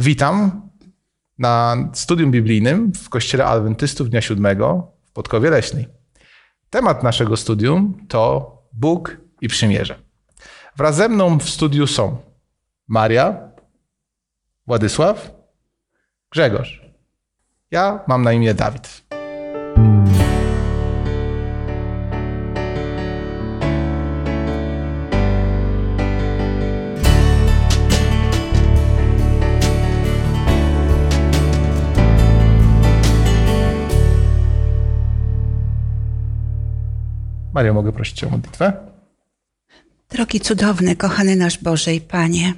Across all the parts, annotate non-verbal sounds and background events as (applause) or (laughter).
Witam na studium biblijnym w Kościele Adwentystów Dnia Siódmego w Podkowie Leśnej. Temat naszego studium to Bóg i Przymierze. Wraz ze mną w studiu są Maria, Władysław, Grzegorz. Ja mam na imię Dawid. Maria, mogę prosić o modlitwę? Drogi cudowny, kochany nasz Boże i Panie,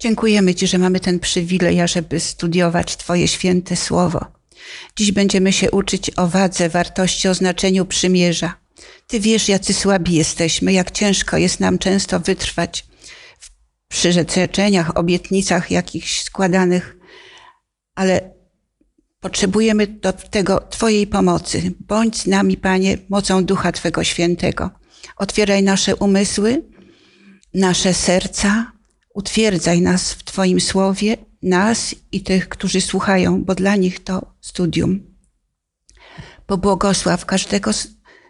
dziękujemy Ci, że mamy ten przywilej, ażeby studiować Twoje święte słowo. Dziś będziemy się uczyć o wadze, wartości, o znaczeniu przymierza. Ty wiesz, jacy słabi jesteśmy, jak ciężko jest nam często wytrwać w przyrzeczeniach, obietnicach jakichś składanych, ale potrzebujemy do tego Twojej pomocy. Bądź z nami, Panie, mocą Ducha Twego Świętego. Otwieraj nasze umysły, nasze serca, utwierdzaj nas w Twoim słowie, nas i tych, którzy słuchają, bo dla nich to studium. Pobłogosław każdego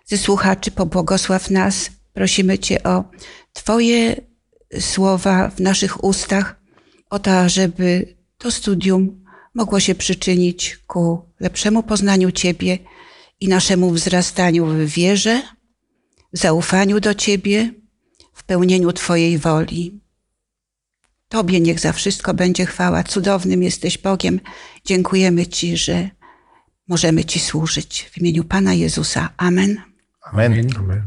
ze słuchaczy, pobłogosław nas. Prosimy Cię o Twoje słowa w naszych ustach, o to, żeby to studium mogło się przyczynić ku lepszemu poznaniu Ciebie i naszemu wzrastaniu w wierze, w zaufaniu do Ciebie, w pełnieniu Twojej woli. Tobie niech za wszystko będzie chwała. Cudownym jesteś Bogiem. Dziękujemy Ci, że możemy Ci służyć. W imieniu Pana Jezusa. Amen. Amen. Amen.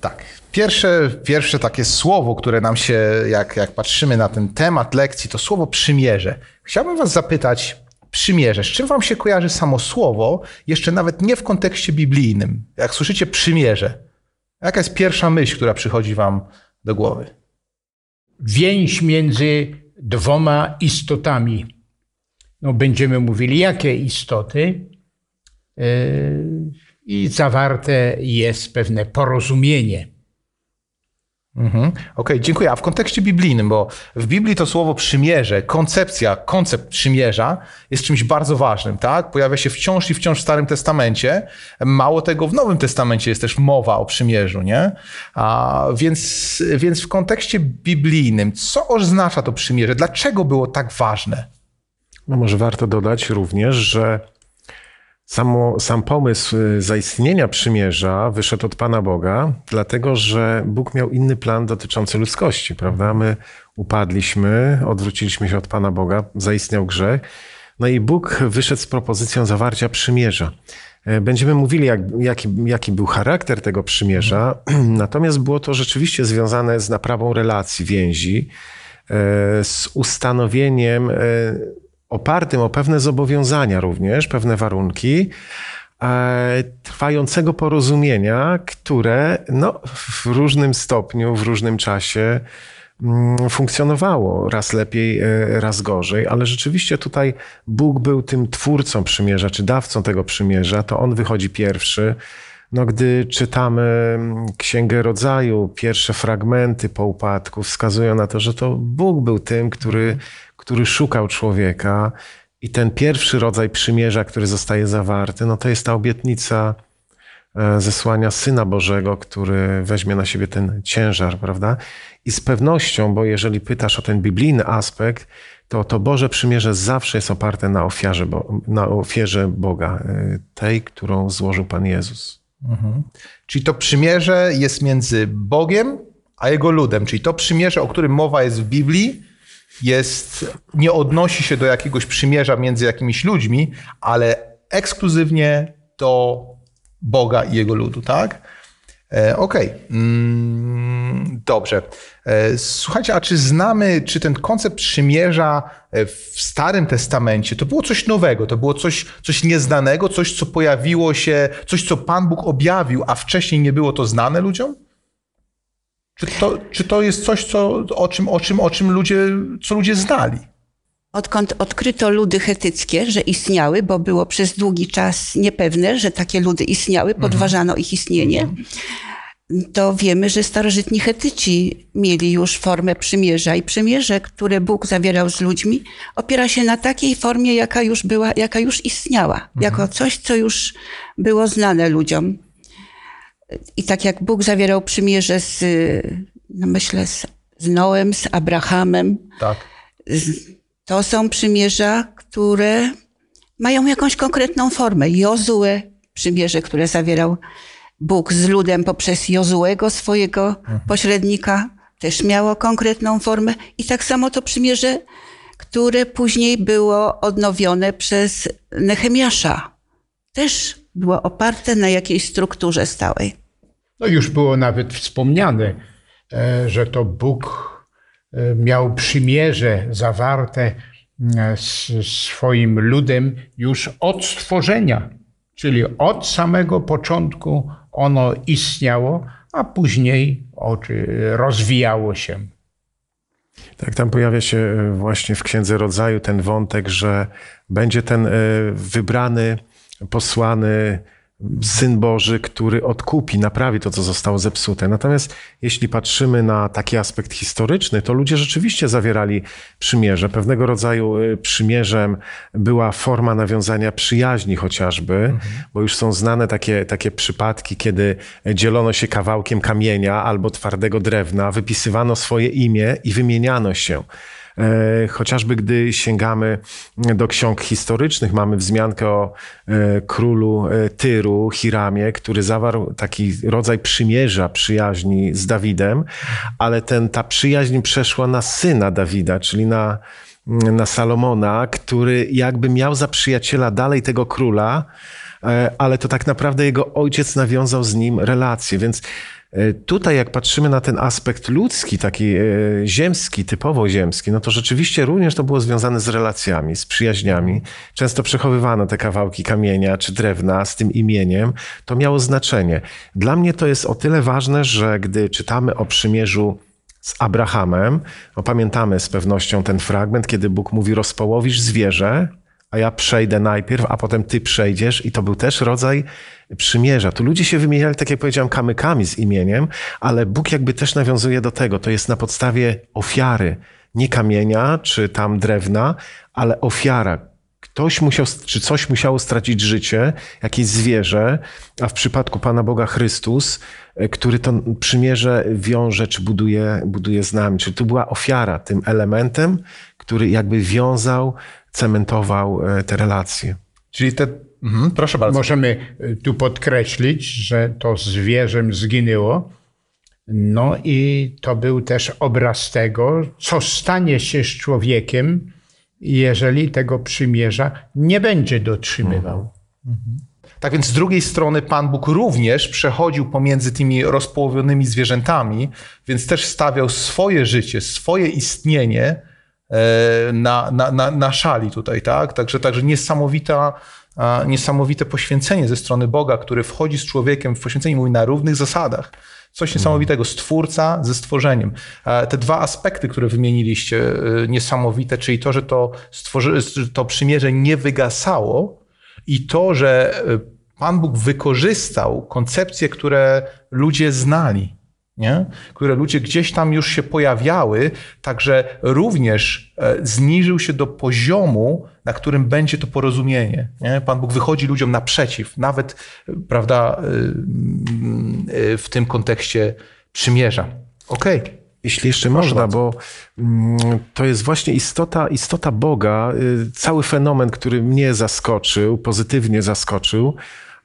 Tak. Pierwsze, pierwsze takie słowo, które nam się, jak, jak patrzymy na ten temat lekcji, to słowo przymierze. Chciałbym Was zapytać, przymierze, z czym Wam się kojarzy samo słowo, jeszcze nawet nie w kontekście biblijnym? Jak słyszycie przymierze, jaka jest pierwsza myśl, która przychodzi Wam do głowy? Więź między dwoma istotami. No, będziemy mówili, jakie istoty. Yy, I zawarte jest pewne porozumienie Mhm. Okej, okay, dziękuję. A w kontekście biblijnym, bo w Biblii to słowo przymierze, koncepcja, koncept przymierza jest czymś bardzo ważnym, tak? Pojawia się wciąż i wciąż w Starym Testamencie. Mało tego, w Nowym Testamencie jest też mowa o przymierzu, nie? A, więc, więc w kontekście biblijnym, co oznacza to przymierze? Dlaczego było tak ważne? No może warto dodać również, że Samo, sam pomysł y, zaistnienia przymierza wyszedł od Pana Boga, dlatego że Bóg miał inny plan dotyczący ludzkości, prawda? My upadliśmy, odwróciliśmy się od Pana Boga, zaistniał grzech. No i Bóg wyszedł z propozycją zawarcia przymierza. E, będziemy mówili, jak, jaki, jaki był charakter tego przymierza, (clears throat) natomiast było to rzeczywiście związane z naprawą relacji, więzi, e, z ustanowieniem e, opartym o pewne zobowiązania również, pewne warunki e, trwającego porozumienia, które no, w różnym stopniu, w różnym czasie mm, funkcjonowało. Raz lepiej, e, raz gorzej, ale rzeczywiście tutaj Bóg był tym twórcą przymierza, czy dawcą tego przymierza, to On wychodzi pierwszy. No, gdy czytamy mm, Księgę Rodzaju, pierwsze fragmenty po upadku wskazują na to, że to Bóg był tym, który który szukał człowieka i ten pierwszy rodzaj przymierza, który zostaje zawarty, no to jest ta obietnica e, zesłania Syna Bożego, który weźmie na siebie ten ciężar, prawda? I z pewnością, bo jeżeli pytasz o ten biblijny aspekt, to to Boże przymierze zawsze jest oparte na ofierze, na ofierze Boga, e, tej, którą złożył Pan Jezus. Mhm. Czyli to przymierze jest między Bogiem a Jego ludem. Czyli to przymierze, o którym mowa jest w Biblii, jest, nie odnosi się do jakiegoś przymierza między jakimiś ludźmi, ale ekskluzywnie do Boga i Jego ludu, tak? E, Okej, okay. mm, dobrze. E, słuchajcie, a czy znamy, czy ten koncept przymierza e, w Starym Testamencie to było coś nowego, to było coś, coś nieznanego, coś, co pojawiło się, coś, co Pan Bóg objawił, a wcześniej nie było to znane ludziom? Czy to, czy to jest coś, co, o, czym, o, czym, o czym ludzie, co ludzie znali? Odkąd odkryto ludy chetyckie, że istniały, bo było przez długi czas niepewne, że takie ludy istniały, podważano ich istnienie. to wiemy, że starożytni Hetyci mieli już formę przymierza i przymierze, które Bóg zawierał z ludźmi, opiera się na takiej formie, jaka już była, jaka już istniała, jako coś, co już było znane ludziom. I tak jak Bóg zawierał przymierze z, no myślę, z, z Noem, z Abrahamem, Tak. to są przymierza, które mają jakąś konkretną formę. Jozue, przymierze, które zawierał Bóg z ludem poprzez Jozuego, swojego pośrednika, też miało konkretną formę. I tak samo to przymierze, które później było odnowione przez Nehemiasza, też było oparte na jakiejś strukturze stałej. No już było nawet wspomniane, e, że to Bóg e, miał przymierze zawarte e, z swoim ludem już od stworzenia, czyli od samego początku ono istniało, a później rozwijało się. Tak, tam pojawia się właśnie w Księdze Rodzaju ten wątek, że będzie ten wybrany, posłany Syn Boży, który odkupi, naprawi to, co zostało zepsute. Natomiast jeśli patrzymy na taki aspekt historyczny, to ludzie rzeczywiście zawierali przymierze. Pewnego rodzaju e, przymierzem była forma nawiązania przyjaźni chociażby, bo już są znane takie, takie przypadki, kiedy dzielono się kawałkiem kamienia albo twardego drewna, wypisywano swoje imię i wymieniano się. E, Chociażby gdy sięgamy do ksiąg historycznych, mamy wzmiankę o e, królu e, Tyru, Hiramie, który zawarł taki rodzaj przymierza, przyjaźni z Dawidem, ale ten, ta przyjaźń przeszła na syna Dawida, czyli na, na Salomona, który jakby miał za przyjaciela dalej tego króla, ale to tak naprawdę jego ojciec nawiązał z nim relacje, więc Tutaj, jak patrzymy na ten aspekt ludzki, taki e, ziemski, typowo ziemski, no to rzeczywiście również to było związane z relacjami, z przyjaźniami. Często przechowywano te kawałki kamienia czy drewna z tym imieniem. To miało znaczenie. Dla mnie to jest o tyle ważne, że gdy czytamy o przymierzu z Abrahamem, no pamiętamy z pewnością ten fragment, kiedy Bóg mówi: Rozpołowisz zwierzę, a ja przejdę najpierw, a potem ty przejdziesz. I to był też rodzaj przymierza. Tu ludzie się wymieniali, tak jak powiedziałem, kamykami z imieniem, ale Bóg jakby też nawiązuje do tego. To jest na podstawie ofiary, nie kamienia czy tam drewna, ale ofiara. Ktoś musiał, czy coś musiało stracić życie, jakieś zwierzę, a w przypadku Pana Boga Chrystus, e, który to przymierze wiąże, czy buduje, buduje z nami. Czyli tu była ofiara tym elementem, który jakby wiązał, cementował e, te relacje. Czyli te... Mhm, proszę bardzo. Możemy y, tu podkreślić, że to zwierzę zginęło. No i to był też obraz tego, co stanie się z człowiekiem, jeżeli tego przymierza nie będzie dotrzymywał. Tak więc z drugiej strony Pan Bóg również przechodził pomiędzy tymi rozpołowionymi zwierzętami, więc też stawiał swoje życie, swoje istnienie e, na, na, na, na szali tutaj, tak? Także, także niesamowita, niesamowite poświęcenie ze strony Boga, który wchodzi z człowiekiem w poświęcenie mówi na równych zasadach. Coś niesamowitego, stwórca ze stworzeniem. E, Te dwa aspekty, które wymieniliście, e, niesamowite, czyli to, że to, stworzy, to przymierze nie wygasało, i to, że e, Pan Bóg wykorzystał koncepcje, które ludzie znali, nie? które ludzie gdzieś tam już się pojawiały, także również e, zniżył się do poziomu, na którym będzie to porozumienie. Nie? Pan Bóg wychodzi ludziom naprzeciw, nawet e, prawda, e, w tym kontekście przymierza. Okej. Jeśli jeszcze można, bo mm, to jest właśnie istota, istota Boga, y, cały fenomen, który mnie zaskoczył, pozytywnie zaskoczył,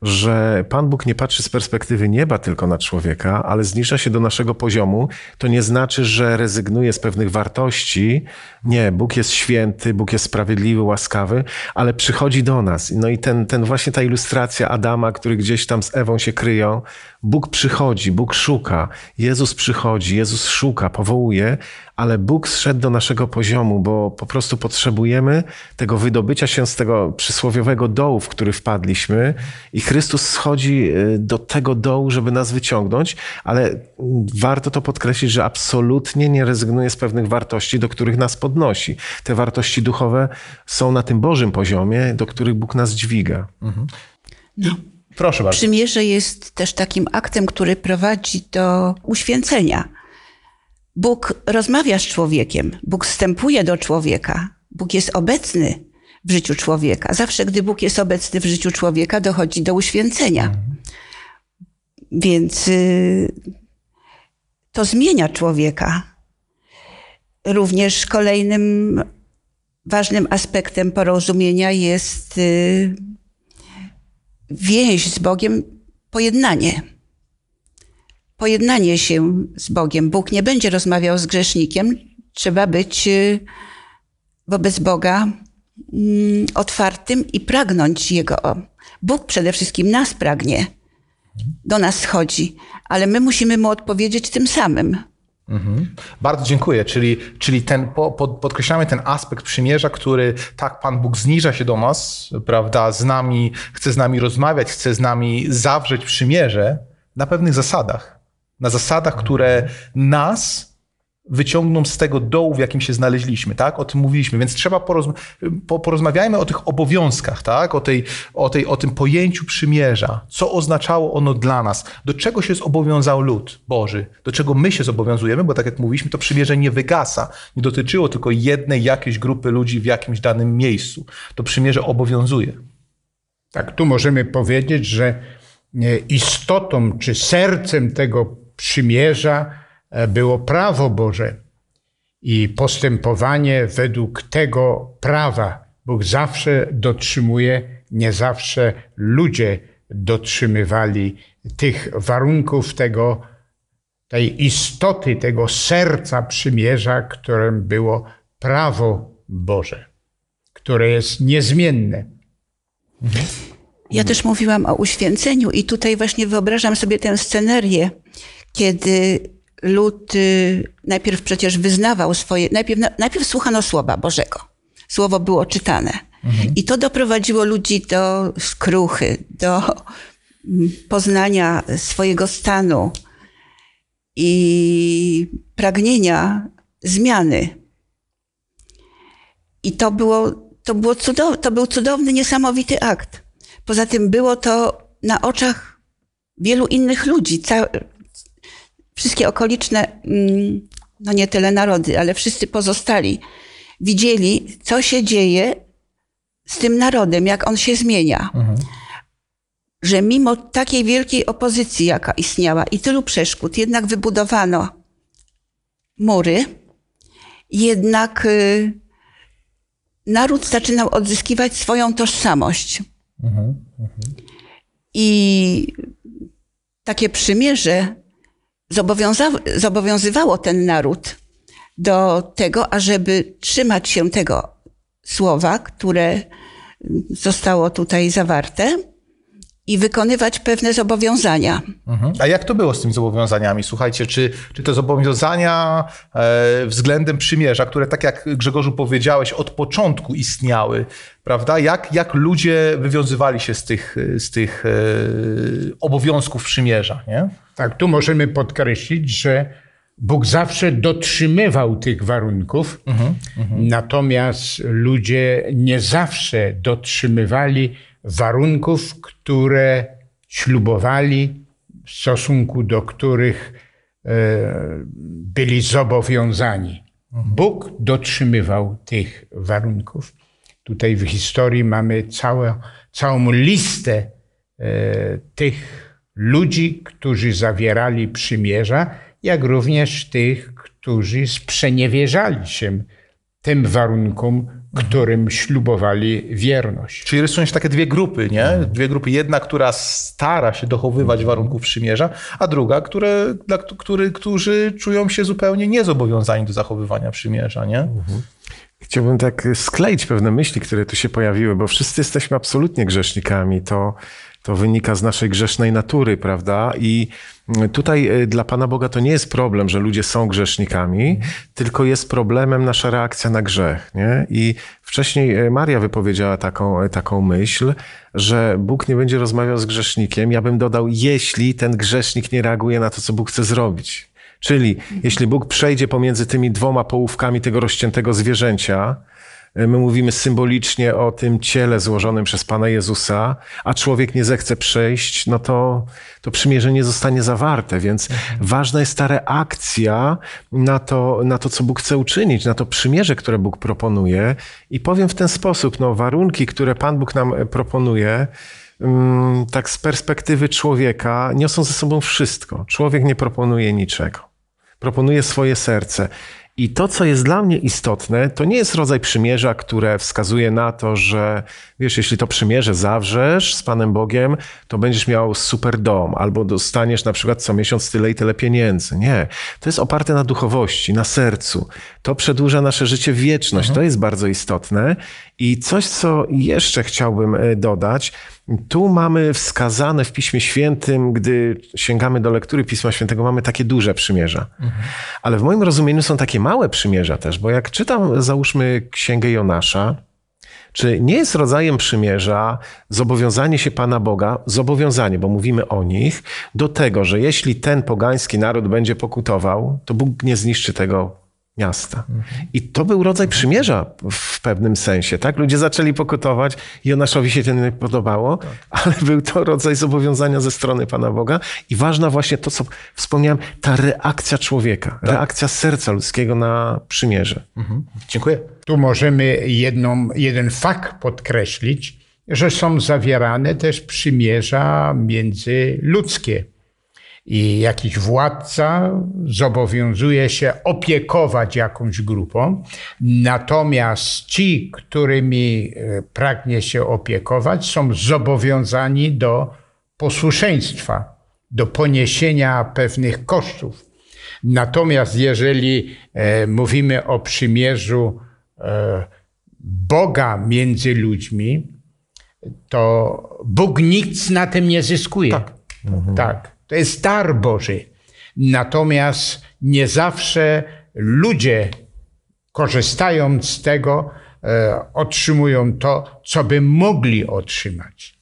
że Pan Bóg nie patrzy z perspektywy nieba tylko na człowieka, ale zniża się do naszego poziomu. To nie znaczy, że rezygnuje z pewnych wartości. Nie, Bóg jest święty, Bóg jest sprawiedliwy, łaskawy, ale przychodzi do nas. No i ten, ten właśnie ta ilustracja Adama, który gdzieś tam z Ewą się kryją, Bóg przychodzi, Bóg szuka, Jezus przychodzi, Jezus szuka, powołuje, ale Bóg zszedł do naszego poziomu, bo po prostu potrzebujemy tego wydobycia się z tego przysłowiowego dołu, w który wpadliśmy i Chrystus schodzi y, do tego dołu, żeby nas wyciągnąć, ale warto to podkreślić, że absolutnie nie rezygnuje z pewnych wartości, do których nas podnosi. Te wartości duchowe są na tym Bożym poziomie, do których Bóg nas dźwiga. No. Proszę bardzo. Przymierze jest też takim aktem, który prowadzi do uświęcenia. Bóg rozmawia z człowiekiem, Bóg wstępuje do człowieka, Bóg jest obecny w życiu człowieka. Zawsze, gdy Bóg jest obecny w życiu człowieka, dochodzi do uświęcenia. Więc y, to zmienia człowieka. Również kolejnym ważnym aspektem porozumienia jest y, więź z Bogiem, pojednanie. Pojednanie się z Bogiem. Bóg nie będzie rozmawiał z grzesznikiem. Trzeba być y, wobec Boga mm, otwartym i pragnąć Jego. Bóg przede wszystkim nas pragnie, do nas schodzi, ale my musimy Mu odpowiedzieć tym samym. Mhm. Bardzo dziękuję. Czyli, czyli ten, po, pod, podkreślamy ten aspekt przymierza, który tak Pan Bóg zniża się do nas, prawda, z nami, chce z nami rozmawiać, chce z nami zawrzeć przymierze na pewnych zasadach. Na zasadach, które nas wyciągną z tego dołu, w jakim się znaleźliśmy, tak? O tym mówiliśmy, więc trzeba porozma po, porozmawiajmy o tych obowiązkach, tak? O, tej, o, tej, o tym pojęciu przymierza, co oznaczało ono dla nas, do czego się zobowiązał lud Boży, do czego my się zobowiązujemy, bo tak jak mówiliśmy, to przymierze nie wygasa, nie dotyczyło tylko jednej jakiejś grupy ludzi w jakimś danym miejscu. To przymierze obowiązuje. Tak, tu możemy powiedzieć, że istotą czy sercem tego przymierza E, było prawo Boże i postępowanie według tego prawa. Bóg zawsze dotrzymuje, nie zawsze ludzie dotrzymywali tych warunków, tego, tej istoty, tego serca przymierza, którym było prawo Boże, które jest niezmienne. Ja też mówiłam o uświęceniu i tutaj właśnie wyobrażam sobie tę scenerię, kiedy lud najpierw przecież wyznawał swoje, najpierw, najpierw słuchano Słowa Bożego. Słowo było czytane. Mhm. I to doprowadziło ludzi do skruchy, do mm, poznania swojego stanu i pragnienia zmiany. I to, było, to, było cudow, to był cudowny, niesamowity akt. Poza tym było to na oczach wielu innych ludzi wszystkie okoliczne, mm, no nie tyle narody, ale wszyscy pozostali widzieli, co się dzieje z tym narodem, jak on się zmienia. Mhm. Że mimo takiej wielkiej opozycji, jaka istniała i tylu przeszkód, jednak wybudowano mury, jednak y, naród zaczynał odzyskiwać swoją tożsamość. Mhm. Mhm. I takie przymierze zobowiązywało ten naród do tego, ażeby trzymać się tego słowa, które zostało tutaj zawarte i wykonywać pewne zobowiązania. Mhm. A jak to było z tymi zobowiązaniami? Słuchajcie, czy, czy te zobowiązania e, względem przymierza, które tak jak Grzegorzu powiedziałeś, od początku istniały, prawda? Jak, jak ludzie wywiązywali się z tych, z tych e, obowiązków przymierza, nie? Tak, tu możemy podkreślić, że Bóg zawsze dotrzymywał tych warunków, mhm, mhm. natomiast ludzie nie zawsze dotrzymywali warunków, które ślubowali, w stosunku do których e, byli zobowiązani. Bóg dotrzymywał tych warunków. Tutaj w historii mamy całe, całą listę e, tych ludzi, którzy zawierali przymierza, jak również tych, którzy sprzeniewierzali się tym warunkom, którym ślubowali wierność. Czyli rysują się takie dwie grupy, nie? Dwie grupy. Jedna, która stara się dochowywać warunków przymierza, a druga, które, dla, który, którzy czują się zupełnie niezobowiązani do zachowywania przymierza, nie? Mhm. Chciałbym tak skleić pewne myśli, które tu się pojawiły, bo wszyscy jesteśmy absolutnie grzesznikami. To to wynika z naszej grzesznej natury, prawda? I tutaj e, dla Pana Boga to nie jest problem, że ludzie są grzesznikami, tylko jest problemem nasza reakcja na grzech. Nie? I wcześniej e, Maria wypowiedziała taką, e, taką myśl, że Bóg nie będzie rozmawiał z grzesznikiem. Ja bym dodał, jeśli ten grzesznik nie reaguje na to, co Bóg chce zrobić. Czyli jeśli Bóg przejdzie pomiędzy tymi dwoma połówkami tego rozciętego zwierzęcia, My mówimy symbolicznie o tym ciele złożonym przez Pana Jezusa, a człowiek nie zechce przejść, no to, to przymierze nie zostanie zawarte. Więc ważna jest ta reakcja na to, na to, co Bóg chce uczynić, na to przymierze, które Bóg proponuje. I powiem w ten sposób, no, warunki, które Pan Bóg nam proponuje, mm, tak z perspektywy człowieka, niosą ze sobą wszystko. Człowiek nie proponuje niczego. Proponuje swoje serce. I to, co jest dla mnie istotne, to nie jest rodzaj przymierza, które wskazuje na to, że wiesz, jeśli to przymierze zawrzesz z Panem Bogiem, to będziesz miał super dom, albo dostaniesz na przykład co miesiąc tyle i tyle pieniędzy. Nie. To jest oparte na duchowości, na sercu. To przedłuża nasze życie wieczność. Mhm. To jest bardzo istotne. I coś, co jeszcze chciałbym e, dodać, tu mamy wskazane w Piśmie Świętym, gdy sięgamy do lektury Pisma Świętego, mamy takie duże przymierza. Mhm. Ale w moim rozumieniu są takie małe przymierza też, bo jak czytam, załóżmy Księgę Jonasza, czy nie jest rodzajem przymierza zobowiązanie się Pana Boga, zobowiązanie, bo mówimy o nich, do tego, że jeśli ten pogański naród będzie pokutował, to Bóg nie zniszczy tego miasta. I to był rodzaj przymierza w pewnym sensie, tak? Ludzie zaczęli pokutować i Jonaszowi się to nie podobało, ale był to rodzaj zobowiązania ze strony Pana Boga i ważna właśnie to, co wspomniałem, ta reakcja człowieka, tak. reakcja serca ludzkiego na przymierze. Mhm. Dziękuję. Tu możemy jedną, jeden fakt podkreślić, że są zawierane też przymierza międzyludzkie i jakiś władca zobowiązuje się opiekować jakąś grupą, natomiast ci, którymi e, pragnie się opiekować, są zobowiązani do posłuszeństwa, do poniesienia pewnych kosztów. Natomiast jeżeli e, mówimy o przymierzu e, Boga między ludźmi, to Bóg nic na tym nie zyskuje. Tak. Mhm. tak. To jest dar Boży. Natomiast nie zawsze ludzie, korzystając z tego, e, otrzymują to, co by mogli otrzymać.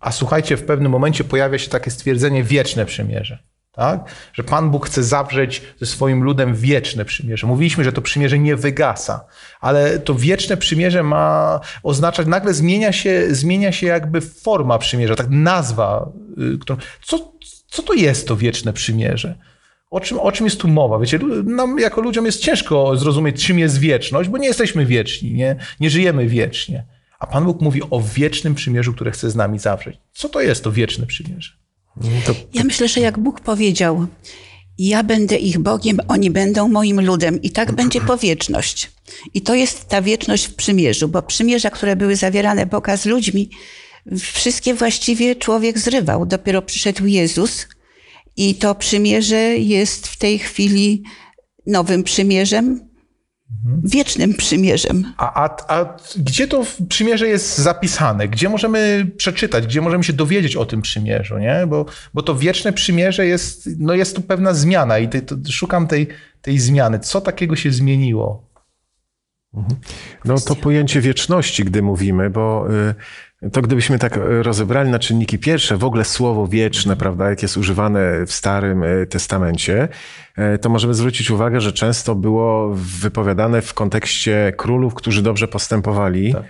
A słuchajcie, w pewnym momencie pojawia się takie stwierdzenie wieczne przymierze. Tak? Że Pan Bóg chce zawrzeć ze swoim ludem wieczne przymierze. Mówiliśmy, że to przymierze nie wygasa, ale to wieczne przymierze ma oznaczać, nagle zmienia się, zmienia się jakby forma przymierza, tak nazwa. Y, którą, co, co to jest to wieczne przymierze? O czym, o czym jest tu mowa? Wiecie, nam jako ludziom jest ciężko zrozumieć, czym jest wieczność, bo nie jesteśmy wieczni, nie, nie żyjemy wiecznie. A Pan Bóg mówi o wiecznym przymierzu, które chce z nami zawrzeć. Co to jest to wieczne przymierze? To... Ja myślę, że jak Bóg powiedział, ja będę ich Bogiem, oni będą moim ludem i tak będzie po wieczność. I to jest ta wieczność w przymierzu, bo przymierza, które były zawierane Boga z ludźmi, wszystkie właściwie człowiek zrywał. Dopiero przyszedł Jezus i to przymierze jest w tej chwili nowym przymierzem, wiecznym przymierzem. A, a, a gdzie to przymierze jest zapisane? Gdzie możemy przeczytać? Gdzie możemy się dowiedzieć o tym przymierzu? Nie? Bo, bo to wieczne przymierze jest, no jest tu pewna zmiana i to, szukam tej, tej zmiany. Co takiego się zmieniło? Mhm. No to pojęcie wieczności, gdy mówimy, bo y, to gdybyśmy tak e, rozebrali na czynniki pierwsze, w ogóle słowo wieczne, prawda, jak jest używane w Starym e, Testamencie, e, to możemy zwrócić uwagę, że często było wypowiadane w kontekście królów, którzy dobrze postępowali, tak.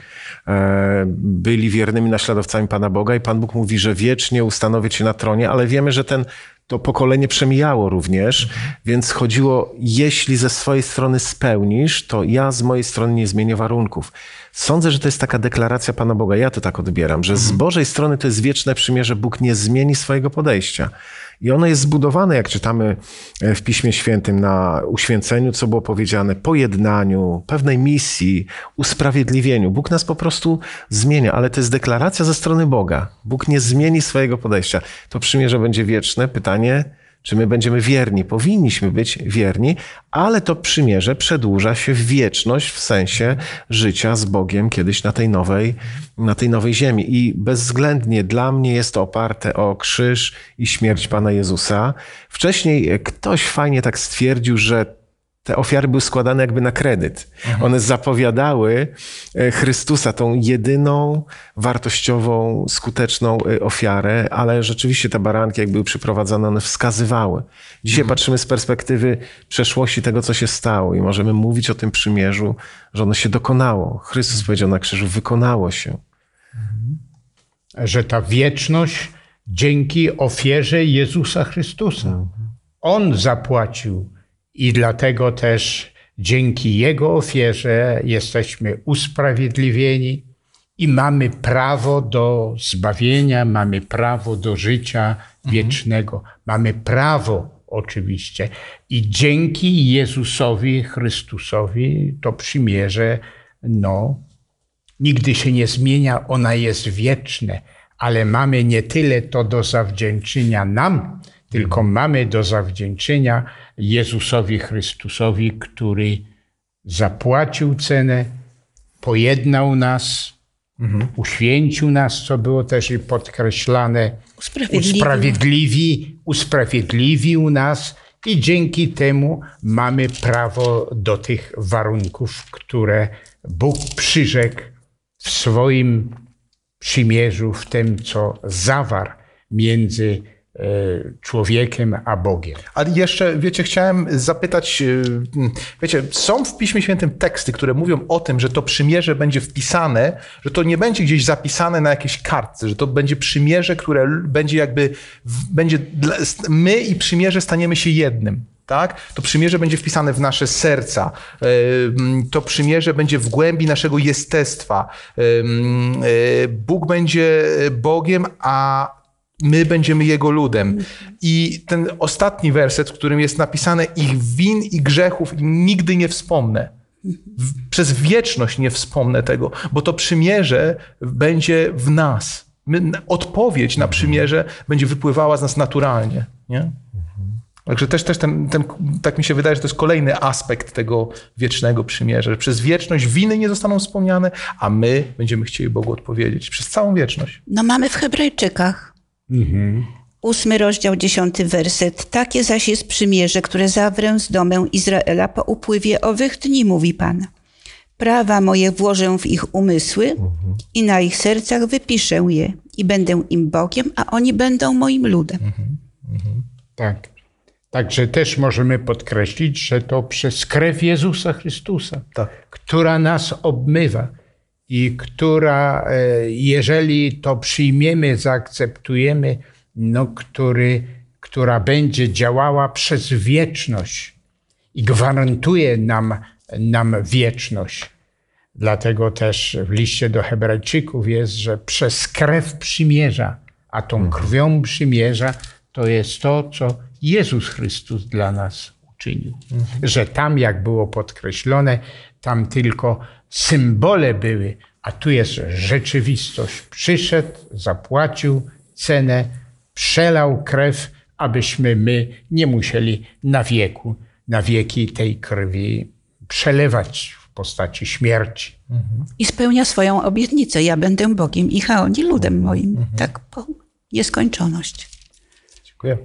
byli wiernymi naśladowcami Pana Boga i Pan Bóg mówi, że wiecznie ustanowić się na tronie, ale wiemy, że ten to pokolenie przemijało również, mhm. więc chodziło, jeśli ze swojej strony spełnisz, to ja z mojej strony nie zmienię warunków. Sądzę, że to jest taka deklaracja Pana Boga. Ja to tak odbieram, że z mhm. Bożej strony to jest wieczne przymierze. Bóg nie zmieni swojego podejścia. I ono jest zbudowane, jak czytamy e, w Piśmie Świętym, na uświęceniu, co było powiedziane, pojednaniu, pewnej misji, usprawiedliwieniu. Bóg nas po prostu zmienia, ale to jest deklaracja ze strony Boga. Bóg nie zmieni swojego podejścia. To przymierze będzie wieczne. Pytanie, czy my będziemy wierni? Powinniśmy być wierni, ale to przymierze przedłuża się w wieczność w sensie życia z Bogiem kiedyś na tej nowej, na tej nowej ziemi. I bezwzględnie dla mnie jest to oparte o krzyż i śmierć Pana Jezusa. Wcześniej ktoś fajnie tak stwierdził, że te ofiary były składane jakby na kredyt. One zapowiadały e, Chrystusa, tą jedyną wartościową, skuteczną e, ofiarę, ale rzeczywiście te baranki, jak były przyprowadzane, one wskazywały. Dzisiaj patrzymy z perspektywy przeszłości tego, co się stało i możemy mówić o tym przymierzu, że ono się dokonało. Chrystus powiedział na krzyżu, wykonało się. że ta wieczność dzięki ofierze Jezusa Chrystusa. On zapłacił i dlatego też dzięki Jego ofierze jesteśmy usprawiedliwieni i mamy prawo do zbawienia, mamy prawo do życia wiecznego. Mamy prawo oczywiście. I dzięki Jezusowi Chrystusowi to przymierze, no, nigdy się nie zmienia, ona jest wieczne, ale mamy nie tyle to do zawdzięczenia nam, tylko mamy do zawdzięczenia Jezusowi Chrystusowi, który zapłacił cenę, pojednał nas, uświęcił nas, co było też i podkreślane, Usprawiedliwił. usprawiedliwi, usprawiedliwił nas i dzięki temu mamy prawo do tych warunków, które Bóg przyrzekł w swoim przymierzu, w tym, co zawarł między człowiekiem a Bogiem. Ale jeszcze, wiecie, chciałem zapytać, yy, wiecie, są w Piśmie Świętym teksty, które mówią o tym, że to przymierze będzie wpisane, że to nie będzie gdzieś zapisane na jakiejś kartce, że to będzie przymierze, które będzie jakby, będzie, my i przymierze staniemy się jednym. Tak? To przymierze będzie wpisane w nasze serca. Ym, To przymierze będzie w głębi naszego jestestwa. Ym, y, Bóg będzie Bogiem, a my będziemy Jego ludem. I ten ostatni werset, w którym jest napisane ich win i grzechów nigdy nie wspomnę. Przez wieczność nie wspomnę tego, bo to przymierze będzie w nas. My, odpowiedź na przymierze będzie wypływała z nas naturalnie. Nie? Także też, też ten, ten, tak mi się wydaje, że to jest kolejny aspekt tego wiecznego przymierza, że przez wieczność winy nie zostaną wspomniane, a my będziemy chcieli Bogu odpowiedzieć przez całą wieczność. No mamy w Hebrajczykach. Ósmy rozdział, dziesiąty werset. Takie zaś jest przymierze, które zawrę z domem Izraela po upływie owych dni, mówi Pan. Prawa moje włożę w ich umysły i na ich sercach wypiszę je i będę im Bogiem, a oni będą moim ludem. Tak. Także też możemy podkreślić, że to przez krew Jezusa Chrystusa, Tak. która nas obmywa i która, e, jeżeli to przyjmiemy, zaakceptujemy, no, który, która będzie działała przez wieczność i gwarantuje nam, nam wieczność. Dlatego też w liście do Hebrajczyków jest, że przez krew przymierza, a tą krwią przymierza to jest to, co Jezus Chrystus dla nas uczynił. Że tam, jak było podkreślone, tam tylko symbole były, a tu jest rzeczywistość. Przyszedł, zapłacił cenę, przelał krew, abyśmy my nie musieli na wieku, na wieki tej krwi przelewać w postaci śmierci. I spełnia swoją obietnicę. Ja będę Bogiem ich, a oni ludem moim. Tak po nieskończoność. Dziękuję.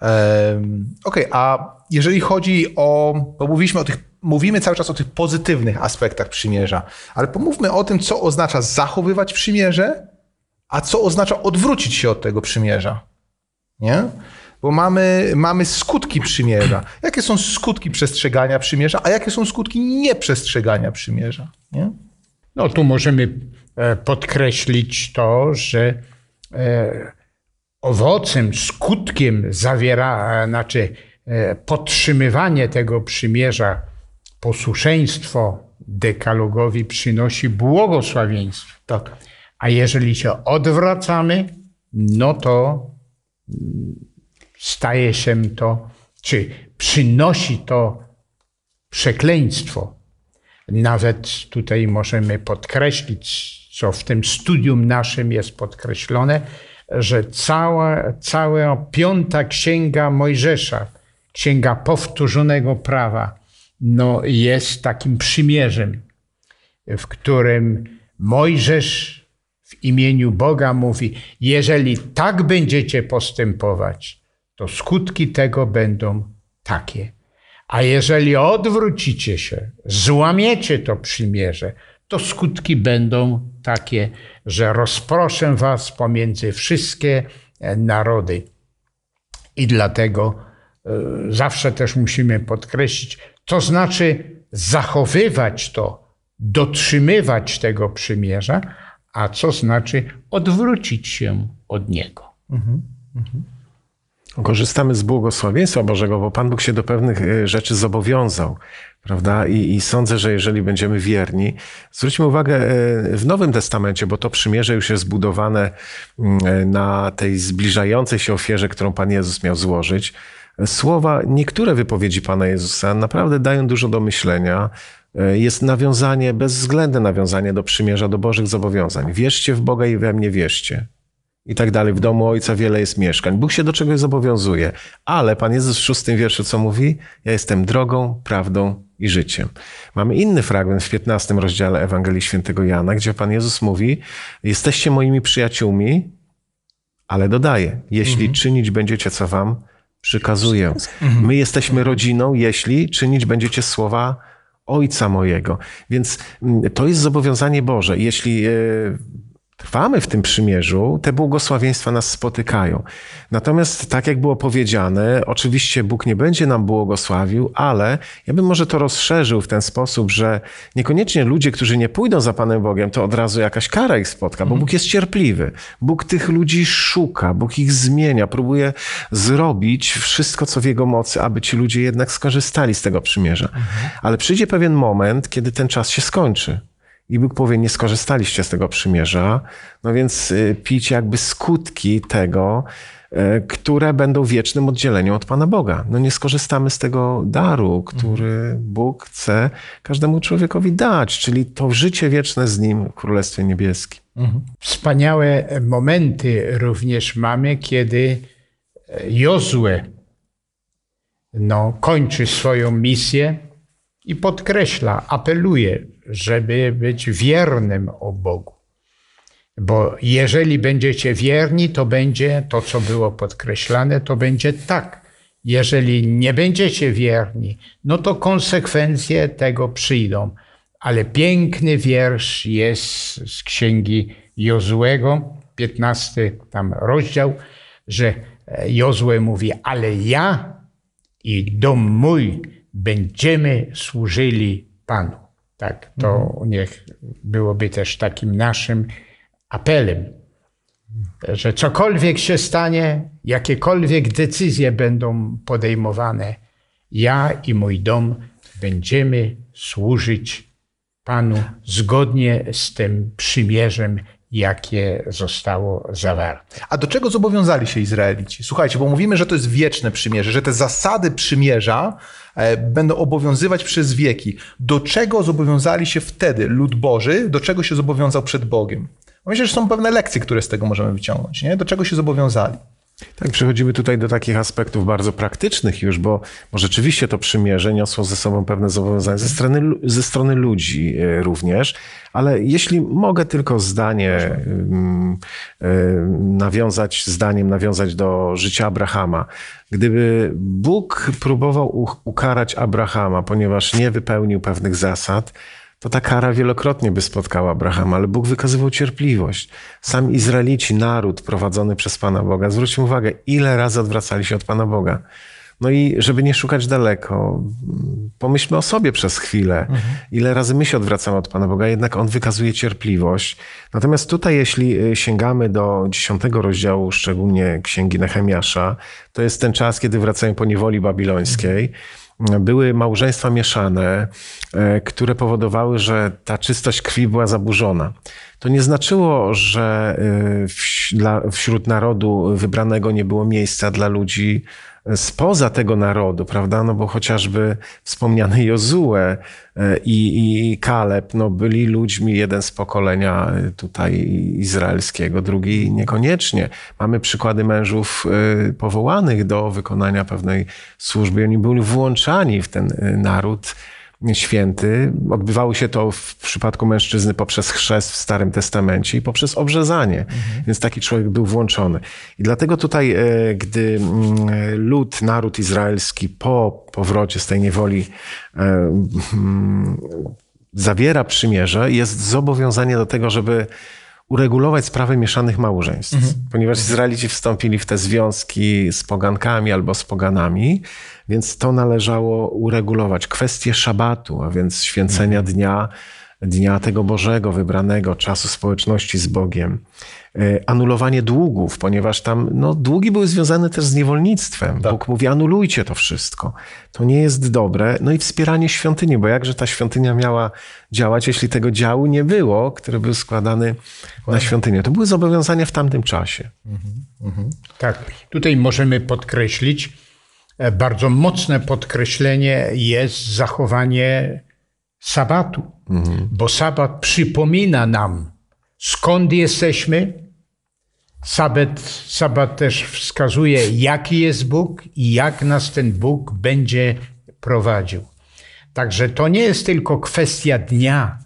Em, Okej, a jeżeli chodzi o, bo mówiliśmy o tych, mówimy cały czas o tych pozytywnych aspektach przymierza, ale pomówmy o tym, co oznacza zachowywać przymierze, a co oznacza odwrócić się od tego przymierza. Nie? Bo mamy, mamy skutki przymierza. Jakie są skutki przestrzegania przymierza, a jakie są skutki nieprzestrzegania przymierza? Nie? No tu możemy e, podkreślić to, że e, owocem, skutkiem zawiera, e, znaczy podtrzymywanie tego przymierza, posłuszeństwo dekalogowi przynosi błogosławieństwo. Tak. A jeżeli się odwracamy, no to staje się to, czy przynosi to przekleństwo. Nawet tutaj możemy podkreślić, co w tym studium naszym jest podkreślone, że cała, cała piąta księga Mojżesza, księga powtórzonego prawa, no jest takim przymierzem, w którym Mojżesz w imieniu Boga mówi: Jeżeli tak będziecie postępować, to skutki tego będą takie. A jeżeli odwrócicie się, złamiecie to przymierze, to skutki będą takie, że rozproszę was pomiędzy wszystkie e, narody. I dlatego y, zawsze też musimy podkreślić, to znaczy zachowywać to, dotrzymywać tego przymierza, a co znaczy odwrócić się od niego. Mhm. Mhm. Korzystamy z błogosławieństwa Bożego, bo Pan Bóg się do pewnych e, rzeczy zobowiązał, prawda? I, I, sądzę, że jeżeli będziemy wierni, zwróćmy uwagę e, w Nowym Testamencie, bo to przymierze już jest zbudowane mm, e, na tej zbliżającej się ofierze, którą Pan Jezus miał złożyć. Słowa, niektóre wypowiedzi Pana Jezusa naprawdę dają dużo do myślenia. Jest nawiązanie, bezwzględne nawiązanie do przymierza, do Bożych zobowiązań. Wierzcie w Boga i we mnie wierzcie i tak dalej. W domu ojca wiele jest mieszkań. Bóg się do czegoś zobowiązuje. Ale Pan Jezus w szóstym wierszu co mówi? Ja jestem drogą, prawdą i życiem. Mamy inny fragment w 15 rozdziale Ewangelii Świętego Jana, gdzie Pan Jezus mówi: Jesteście moimi przyjaciółmi, ale dodaje: Jeśli mhm. czynić będziecie, co wam przykazuję. Mhm. My jesteśmy rodziną, jeśli czynić będziecie słowa Ojca mojego. Więc mm, to jest zobowiązanie Boże. Jeśli e, trwamy w tym przymierzu, te błogosławieństwa nas spotykają. Natomiast, tak jak było powiedziane, oczywiście Bóg nie będzie nam błogosławił, ale ja bym może to rozszerzył w ten sposób, że niekoniecznie ludzie, którzy nie pójdą za Panem Bogiem, to od razu jakaś kara ich spotka, bo mhm. Bóg jest cierpliwy. Bóg tych ludzi szuka, Bóg ich zmienia, próbuje zrobić wszystko, co w Jego mocy, aby ci ludzie jednak skorzystali z tego przymierza. Mhm. Ale przyjdzie pewien moment, kiedy ten czas się skończy. I Bóg powie, nie skorzystaliście z tego przymierza, no więc y, pić jakby skutki tego, y, które będą wiecznym oddzieleniem od Pana Boga. No nie skorzystamy z tego daru, który Bóg chce każdemu człowiekowi dać, czyli to życie wieczne z Nim w Królestwie Niebieskim. Mhm. Wspaniałe momenty również mamy, kiedy e, Jozue no, kończy swoją misję i podkreśla, apeluje, żeby być wiernym o Bogu. Bo jeżeli będziecie wierni, to będzie to, co było podkreślane, to będzie tak. Jeżeli nie będziecie wierni, no to konsekwencje tego przyjdą. Ale piękny wiersz jest z księgi Jozłego, 15 tam rozdział, że Jozue mówi, ale ja i dom mój będziemy służyli Panu. Tak, to mhm. niech byłoby też takim naszym apelem, że cokolwiek się stanie, jakiekolwiek decyzje będą podejmowane, ja i mój dom będziemy służyć Panu zgodnie z tym przymierzem, jakie zostało zawarte. A do czego zobowiązali się Izraelici? Słuchajcie, bo mówimy, że to jest wieczne przymierze, że te zasady przymierza będą obowiązywać przez wieki. Do czego zobowiązali się wtedy lud Boży? Do czego się zobowiązał przed Bogiem? Myślę, że są pewne lekcje, które z tego możemy wyciągnąć. Nie? Do czego się zobowiązali? Tak, przechodzimy tutaj do takich aspektów bardzo praktycznych już, bo, bo rzeczywiście to przymierze niosło ze sobą pewne zobowiązania ze strony, ze strony ludzi e, również, ale jeśli mogę tylko zdanie mm, e, nawiązać, zdaniem nawiązać do życia Abrahama. Gdyby Bóg próbował ukarać Abrahama, ponieważ nie wypełnił pewnych zasad, to ta kara wielokrotnie by spotkała Abrahama, ale Bóg wykazywał cierpliwość. Sam Izraelici, naród prowadzony przez Pana Boga, zwróćmy uwagę, ile razy odwracali się od Pana Boga. No i żeby nie szukać daleko, pomyślmy o sobie przez chwilę. Mhm. Ile razy my się odwracamy od Pana Boga, jednak On wykazuje cierpliwość. Natomiast tutaj, jeśli y, sięgamy do dziesiątego rozdziału, szczególnie Księgi Nehemiasza, to jest ten czas, kiedy wracają po niewoli babilońskiej. Mhm były małżeństwa mieszane, e, które powodowały, że ta czystość krwi była zaburzona. To nie znaczyło, że e, wśród narodu wybranego nie było miejsca dla ludzi spoza tego narodu, prawda? No bo chociażby wspomniany Jozue e, i, i Kaleb, no byli ludźmi, jeden z pokolenia e, tutaj izraelskiego, drugi niekoniecznie. Mamy przykłady mężów e, powołanych do wykonania pewnej służby. Oni byli włączani w ten naród święty. Odbywało się to w przypadku mężczyzny poprzez chrzest w Starym Testamencie i poprzez obrzezanie, mhm. więc taki człowiek był włączony. I dlatego tutaj, e, gdy mm, lud, naród izraelski po powrocie z tej niewoli e, mm, zawiera przymierze, jest zobowiązanie do tego, żeby uregulować sprawę mieszanych małżeństw, mhm. ponieważ Izraelici wstąpili w te związki z pogankami albo z poganami, więc to należało uregulować. Kwestie szabatu, a więc święcenia mhm. dnia, dnia tego Bożego, wybranego, czasu społeczności z Bogiem. E, anulowanie długów, ponieważ tam no, długi były związane też z niewolnictwem. Tak. Bóg mówi, anulujcie to wszystko. To nie jest dobre. No i wspieranie świątyni, bo jakże ta świątynia miała działać, jeśli tego działu nie było, który był składany na świątynię. To były zobowiązania w tamtym czasie. Mhm, mhm. Tak, tutaj możemy podkreślić, e, bardzo mocne podkreślenie jest zachowanie sabatu, mhm. bo sabat przypomina nam, skąd jesteśmy, Sabat, sabat też wskazuje, jaki jest Bóg i jak nas ten Bóg będzie prowadził. Także to nie jest tylko kwestia dnia,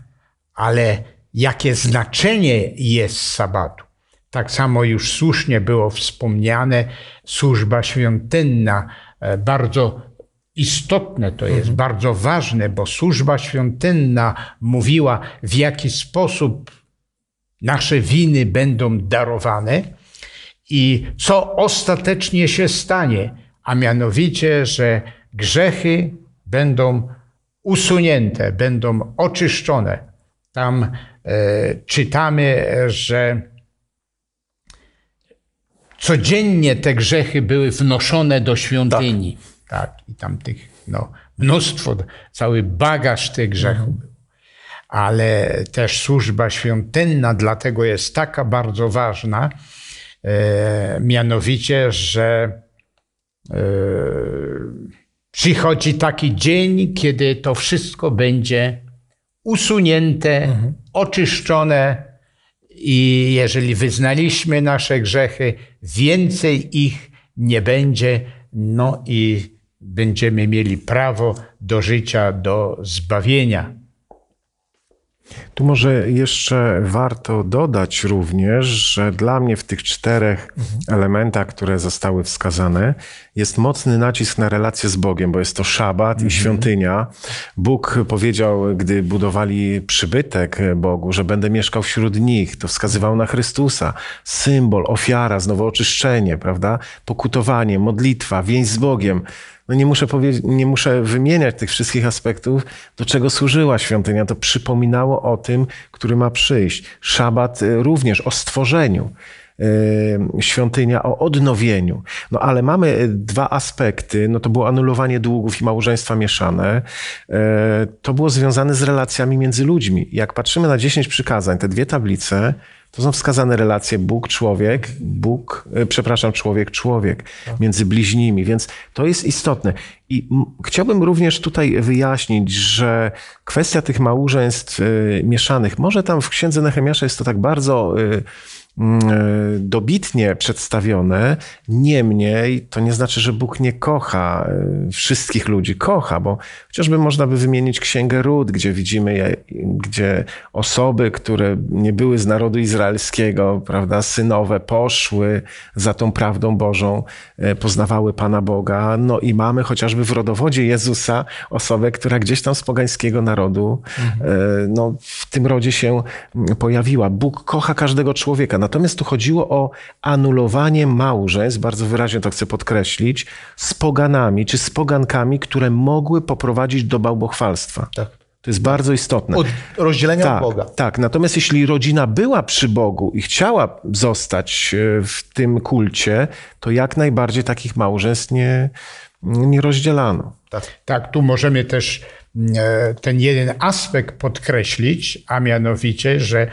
ale jakie znaczenie jest sabatu. Tak samo już słusznie było wspomniane, służba świątynna, e, bardzo istotne to jest, mhm. bardzo ważne, bo służba świątynna mówiła, w jaki sposób nasze winy będą darowane i co ostatecznie się stanie, a mianowicie, że grzechy będą usunięte, będą oczyszczone. Tam e, czytamy, że codziennie te grzechy były wnoszone do świątyni. Tak, tak i tam tych, no, mnóstwo, cały bagaż tych grzechów. Mhm ale też służba świątynna dlatego jest taka bardzo ważna, e, mianowicie, że e, przychodzi taki dzień, kiedy to wszystko będzie usunięte, mhm. oczyszczone i jeżeli wyznaliśmy nasze grzechy, więcej ich nie będzie, no i będziemy mieli prawo do życia, do zbawienia. Tu może jeszcze warto dodać również, że dla mnie w tych czterech mhm. elementach, które zostały wskazane, jest mocny nacisk na relację z Bogiem, bo jest to szabat mhm. i świątynia. Bóg powiedział, gdy budowali przybytek Bogu, że będę mieszkał wśród nich. To wskazywał na Chrystusa. Symbol, ofiara, znowu oczyszczenie, prawda? Pokutowanie, modlitwa, więź z Bogiem no nie muszę, nie muszę wymieniać tych wszystkich aspektów, do czego służyła świątynia. To przypominało o tym, który ma przyjść. Szabat y, również o stworzeniu y, świątynia o odnowieniu. No ale mamy y, dwa aspekty. No to było anulowanie długów i małżeństwa mieszane. To było związane z relacjami między ludźmi. Jak patrzymy na 10 przykazań, te dwie tablice, to są wskazane relacje Bóg-człowiek, Bóg, e, przepraszam, człowiek-człowiek między bliźnimi, więc to jest istotne. I chciałbym również tutaj wyjaśnić, że kwestia tych małżeństw e, mieszanych, może tam w księdze Nehemiasza jest to tak bardzo e, dobitnie przedstawione. Niemniej to nie znaczy, że Bóg nie kocha e, wszystkich ludzi. Kocha, bo chociażby można by wymienić Księgę Ród, gdzie widzimy, gdzie osoby, które nie były z narodu izraelskiego, prawda, synowe, poszły za tą prawdą Bożą, e, poznawały Pana Boga. No i mamy chociażby w rodowodzie Jezusa osobę, która gdzieś tam z pogańskiego narodu, mhm. no, w tym rodzie się pojawiła. Bóg kocha każdego człowieka. Natomiast tu chodziło o anulowanie małżeństw, bardzo wyraźnie to chcę podkreślić, z poganami czy z pogankami, które mogły poprowadzić do bałbochwalstwa. Tak. To jest bardzo istotne. Od rozdzielenia tak, od Boga. Tak, natomiast jeśli rodzina była przy Bogu i chciała zostać e, w tym kulcie, to jak najbardziej takich małżeństw nie, nie rozdzielano. Tak. tak, tu możemy też ten jeden aspekt podkreślić, a mianowicie, że e,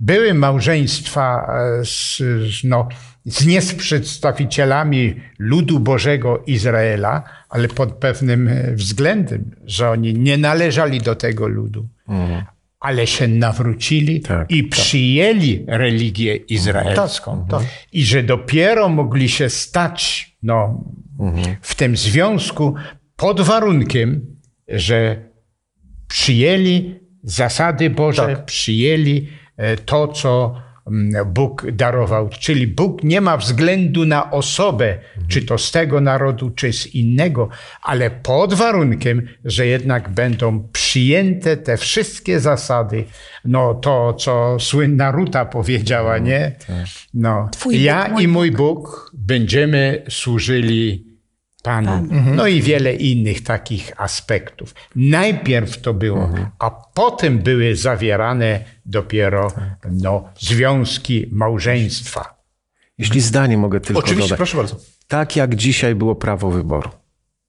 były małżeństwa e, z, no, z nie z przedstawicielami ludu Bożego Izraela, ale pod pewnym względem, że oni nie należeli do tego ludu, mhm. ale się nawrócili tak, i tak. przyjęli religię izraelską. Tak, tak. I że dopiero mogli się stać no, mhm. w tym związku pod warunkiem, że przyjęli zasady Boże, Tak. przyjęli e, to, co mm, Bóg darował. Czyli Bóg nie ma względu na osobę, czy to z tego narodu, czy z innego, ale pod warunkiem, że jednak będą przyjęte te wszystkie zasady. No to, co słynna Ruta powiedziała, nie? No, Twój ja Bóg, mój i mój Bóg będziemy służyli Panu. No i wiele innych takich aspektów. Najpierw to było, a potem były zawierane dopiero no, związki małżeństwa. Jeśli zdanie mogę tylko Oczywiście, dodać. proszę bardzo. Tak jak dzisiaj było prawo wyboru.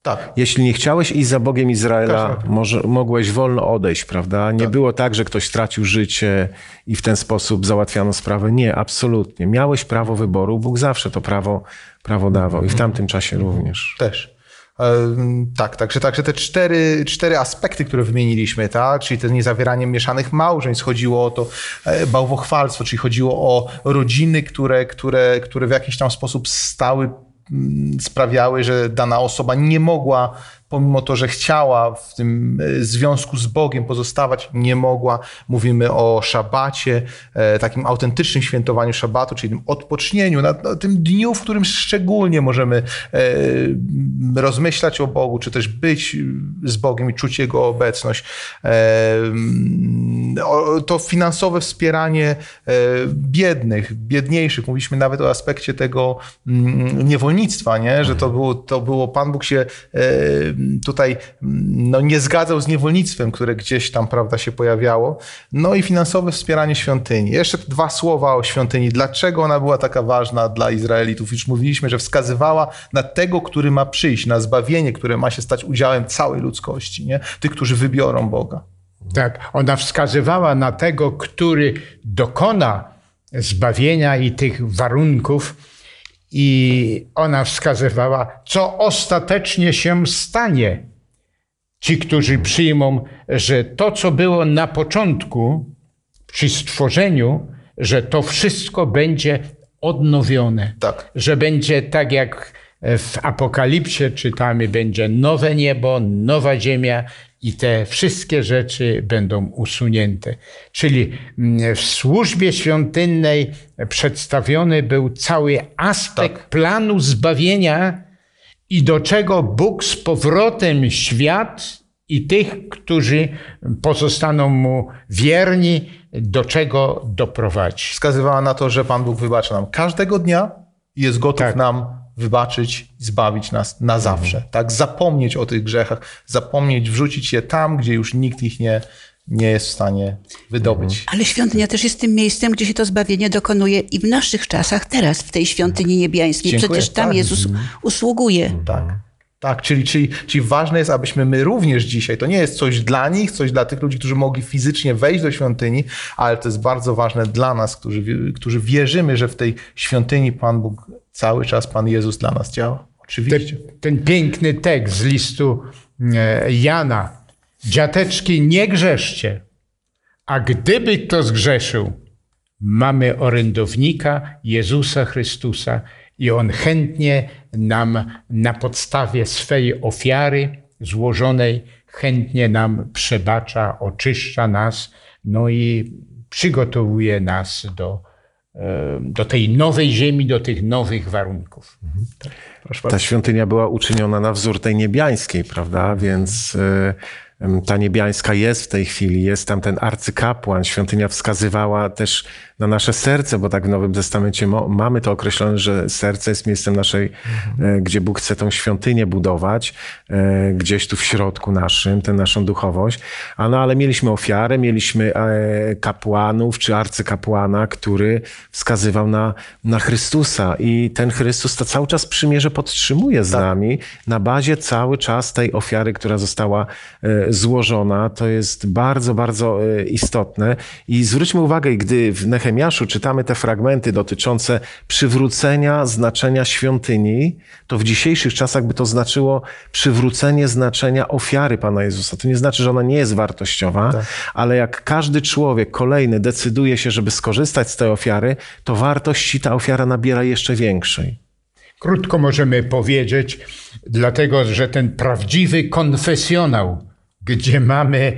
Tak. Jeśli nie chciałeś iść za Bogiem Izraela, Każdy. może, mogłeś wolno odejść, prawda? Nie było tak, że ktoś stracił życie i w ten sposób załatwiano sprawę. Nie, absolutnie. Miałeś prawo wyboru, Bóg zawsze to prawo, prawo dawał i w tamtym czasie również. Też. Em, Tak, także, także te cztery, cztery aspekty, które wymieniliśmy, tak? czyli to niezawieranie mieszanych małżeństw, chodziło o to e, bałwochwalstwo, czyli chodziło o rodziny, które, które, które w jakiś tam sposób stały, sprawiały, że dana osoba nie mogła, pomimo to, że chciała w tym e, związku z Bogiem pozostawać, nie mogła. Mówimy o szabacie, e, takim autentycznym świętowaniu szabatu, czyli tym odpocznieniu, na, na tym dniu, w którym szczególnie możemy e, rozmyślać o Bogu, czy też być z Bogiem i czuć Jego obecność. O- To finansowe wspieranie biednych, biedniejszych. Mówiliśmy nawet o aspekcie tego mm, niewolnictwa, nie? że to było, to było, Pan Bóg się tutaj mm, no, nie zgadzał z niewolnictwem, które gdzieś tam prawda, się pojawiało. No i finansowe wspieranie świątyni. Jeszcze dwa słowa o świątyni. Dlaczego ona była taka ważna dla Izraelitów? Już mówiliśmy, że wskazywała na tego, który ma przyjść, na zbawienie, które ma się stać udziałem całej ludzkości, nie? tych, którzy wybiorą Boga. Tak, ona wskazywała na tego, który dokona zbawienia i tych warunków, i ona wskazywała, co ostatecznie się stanie. Ci, którzy przyjmą, że to, co było na początku, przy stworzeniu, że to wszystko będzie odnowione. Tak. Że będzie tak jak w Apokalipsie czytamy, będzie nowe niebo, nowa ziemia i te wszystkie rzeczy będą usunięte. Czyli mm, w służbie świątynnej przedstawiony był cały aspekt planu zbawienia i do czego Bóg z powrotem świat i tych, którzy pozostaną mu wierni, do czego doprowadzi. Wskazywała na to, że Pan Bóg wybacza nam każdego dnia i jest gotów Tak. nam wybaczyć i zbawić nas na zawsze. Tak? Zapomnieć o tych grzechach, zapomnieć, wrzucić je tam, gdzie już nikt ich nie, nie jest w stanie wydobyć. Ale świątynia też jest tym miejscem, gdzie się to zbawienie dokonuje i w naszych czasach, teraz, w tej świątyni niebiańskiej. Dziękuję. Przecież tam Tak. Jezus usługuje. Tak. Tak, czyli, czyli, czyli ważne jest, abyśmy my również dzisiaj, to nie jest coś dla nich, coś dla tych ludzi, którzy mogli fizycznie wejść do świątyni, ale to jest bardzo ważne dla nas, którzy, którzy wierzymy, że w tej świątyni Pan Bóg cały czas, Pan Jezus dla nas działa. Oczywiście. ten piękny tekst z listu e, Jana. Dziateczki, nie grzeszcie, a gdyby kto zgrzeszył, mamy orędownika Jezusa Chrystusa i On chętnie nam na podstawie swej ofiary złożonej, chętnie nam przebacza, oczyszcza nas, no i przygotowuje nas do, e, do tej nowej ziemi, do tych nowych warunków. Proszę Ta bardzo. świątynia była uczyniona na wzór tej niebiańskiej, prawda? Więc em, ta niebiańska jest w tej chwili, jest tam ten arcykapłan. Świątynia wskazywała też na nasze serce, bo tak w Nowym Testamencie mamy to określone, że serce jest miejscem naszej, e, gdzie Bóg chce tą świątynię budować, e, gdzieś tu w środku naszym, tę naszą duchowość. A no, ale mieliśmy ofiarę, mieliśmy e, kapłanów czy arcykapłana, który wskazywał na, na Chrystusa i ten Chrystus to cały czas przymierze podtrzymuje z nami na bazie cały czas tej ofiary, która została złożona. To jest bardzo, bardzo e, istotne. I zwróćmy uwagę, gdy w Nehemiaszu czytamy te fragmenty dotyczące przywrócenia znaczenia świątyni, to w dzisiejszych czasach by to znaczyło przywrócenie znaczenia ofiary Pana Jezusa. To nie znaczy, że ona nie jest wartościowa, ale jak każdy człowiek kolejny decyduje się, żeby skorzystać z tej ofiary, to wartości ta ofiara nabiera jeszcze większej. Krótko możemy powiedzieć, dlatego że ten prawdziwy konfesjonał gdzie mamy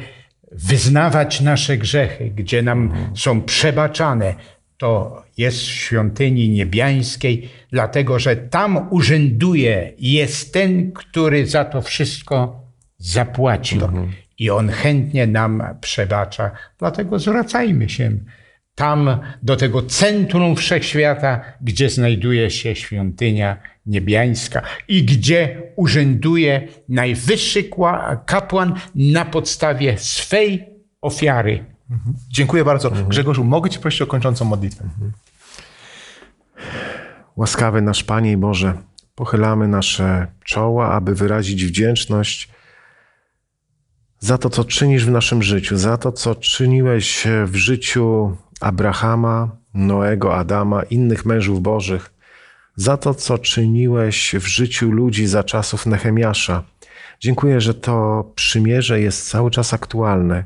wyznawać nasze grzechy, gdzie nam są przebaczane, to jest w świątyni niebiańskiej, dlatego że tam urzęduje, jest ten, który za to wszystko zapłacił. I on chętnie nam przebacza. Dlatego zwracajmy się tam do tego centrum wszechświata, gdzie znajduje się świątynia niebiańska i gdzie urzęduje najwyższy kapłan na podstawie swej ofiary. Dziękuję bardzo. Grzegorzu, mogę Ci prosić o kończącą modlitwę. Łaskawy nasz Panie i Boże, pochylamy nasze czoła, aby wyrazić wdzięczność za to, co czynisz w naszym życiu, za to, co czyniłeś w życiu Abrahama, Noego, Adama, innych mężów Bożych, za to, co czyniłeś w życiu ludzi za czasów Nehemiasza. Dziękuję, że to przymierze jest cały czas aktualne.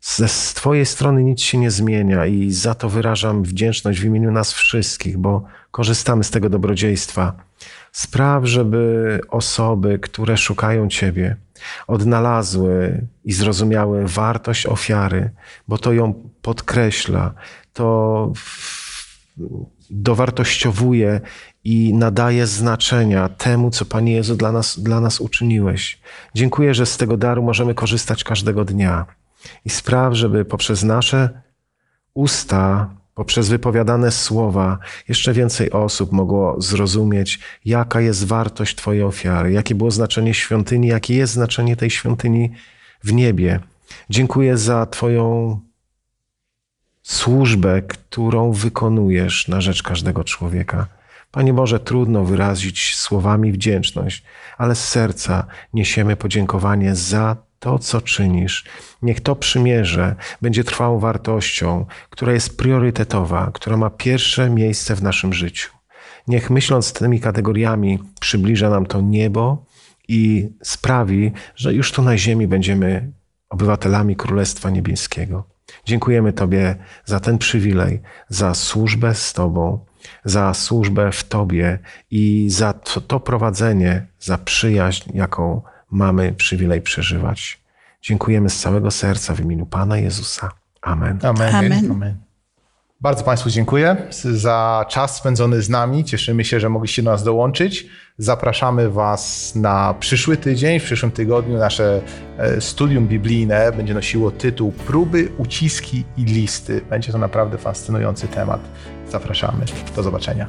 Z, z Twojej strony nic się nie zmienia i za to wyrażam wdzięczność w imieniu nas wszystkich, bo korzystamy z tego dobrodziejstwa. Spraw, żeby osoby, które szukają Ciebie, odnalazły i zrozumiały wartość ofiary, bo to ją podkreśla, to dowartościowuje i nadaje znaczenia temu, co Panie Jezu dla nas, dla nas uczyniłeś. Dziękuję, że z tego daru możemy korzystać każdego dnia i spraw, żeby poprzez nasze usta, poprzez wypowiadane słowa, jeszcze więcej osób mogło zrozumieć, jaka jest wartość Twojej ofiary, jakie było znaczenie świątyni, jakie jest znaczenie tej świątyni w niebie. Dziękuję za Twoją służbę, którą wykonujesz na rzecz każdego człowieka. Panie Boże, trudno wyrazić słowami wdzięczność, ale z serca niesiemy podziękowanie za to, co czynisz. Niech to przymierze będzie trwałą wartością, która jest priorytetowa, która ma pierwsze miejsce w naszym życiu. Niech myśląc tymi kategoriami przybliża nam to niebo i sprawi, że już tu na ziemi będziemy obywatelami Królestwa Niebieskiego. Dziękujemy Tobie za ten przywilej, za służbę z Tobą, za służbę w Tobie i za to, to prowadzenie, za przyjaźń, jaką mamy przywilej przeżywać. Dziękujemy z całego serca w imieniu Pana Jezusa. Amen. Amen. Amen. Amen. Bardzo Państwu dziękuję za czas spędzony z nami. Cieszymy się, że mogliście do nas dołączyć. Zapraszamy Was na przyszły tydzień. W przyszłym tygodniu nasze e, studium biblijne będzie nosiło tytuł Próby, uciski i listy. Będzie to naprawdę fascynujący temat zapraszamy. Do zobaczenia.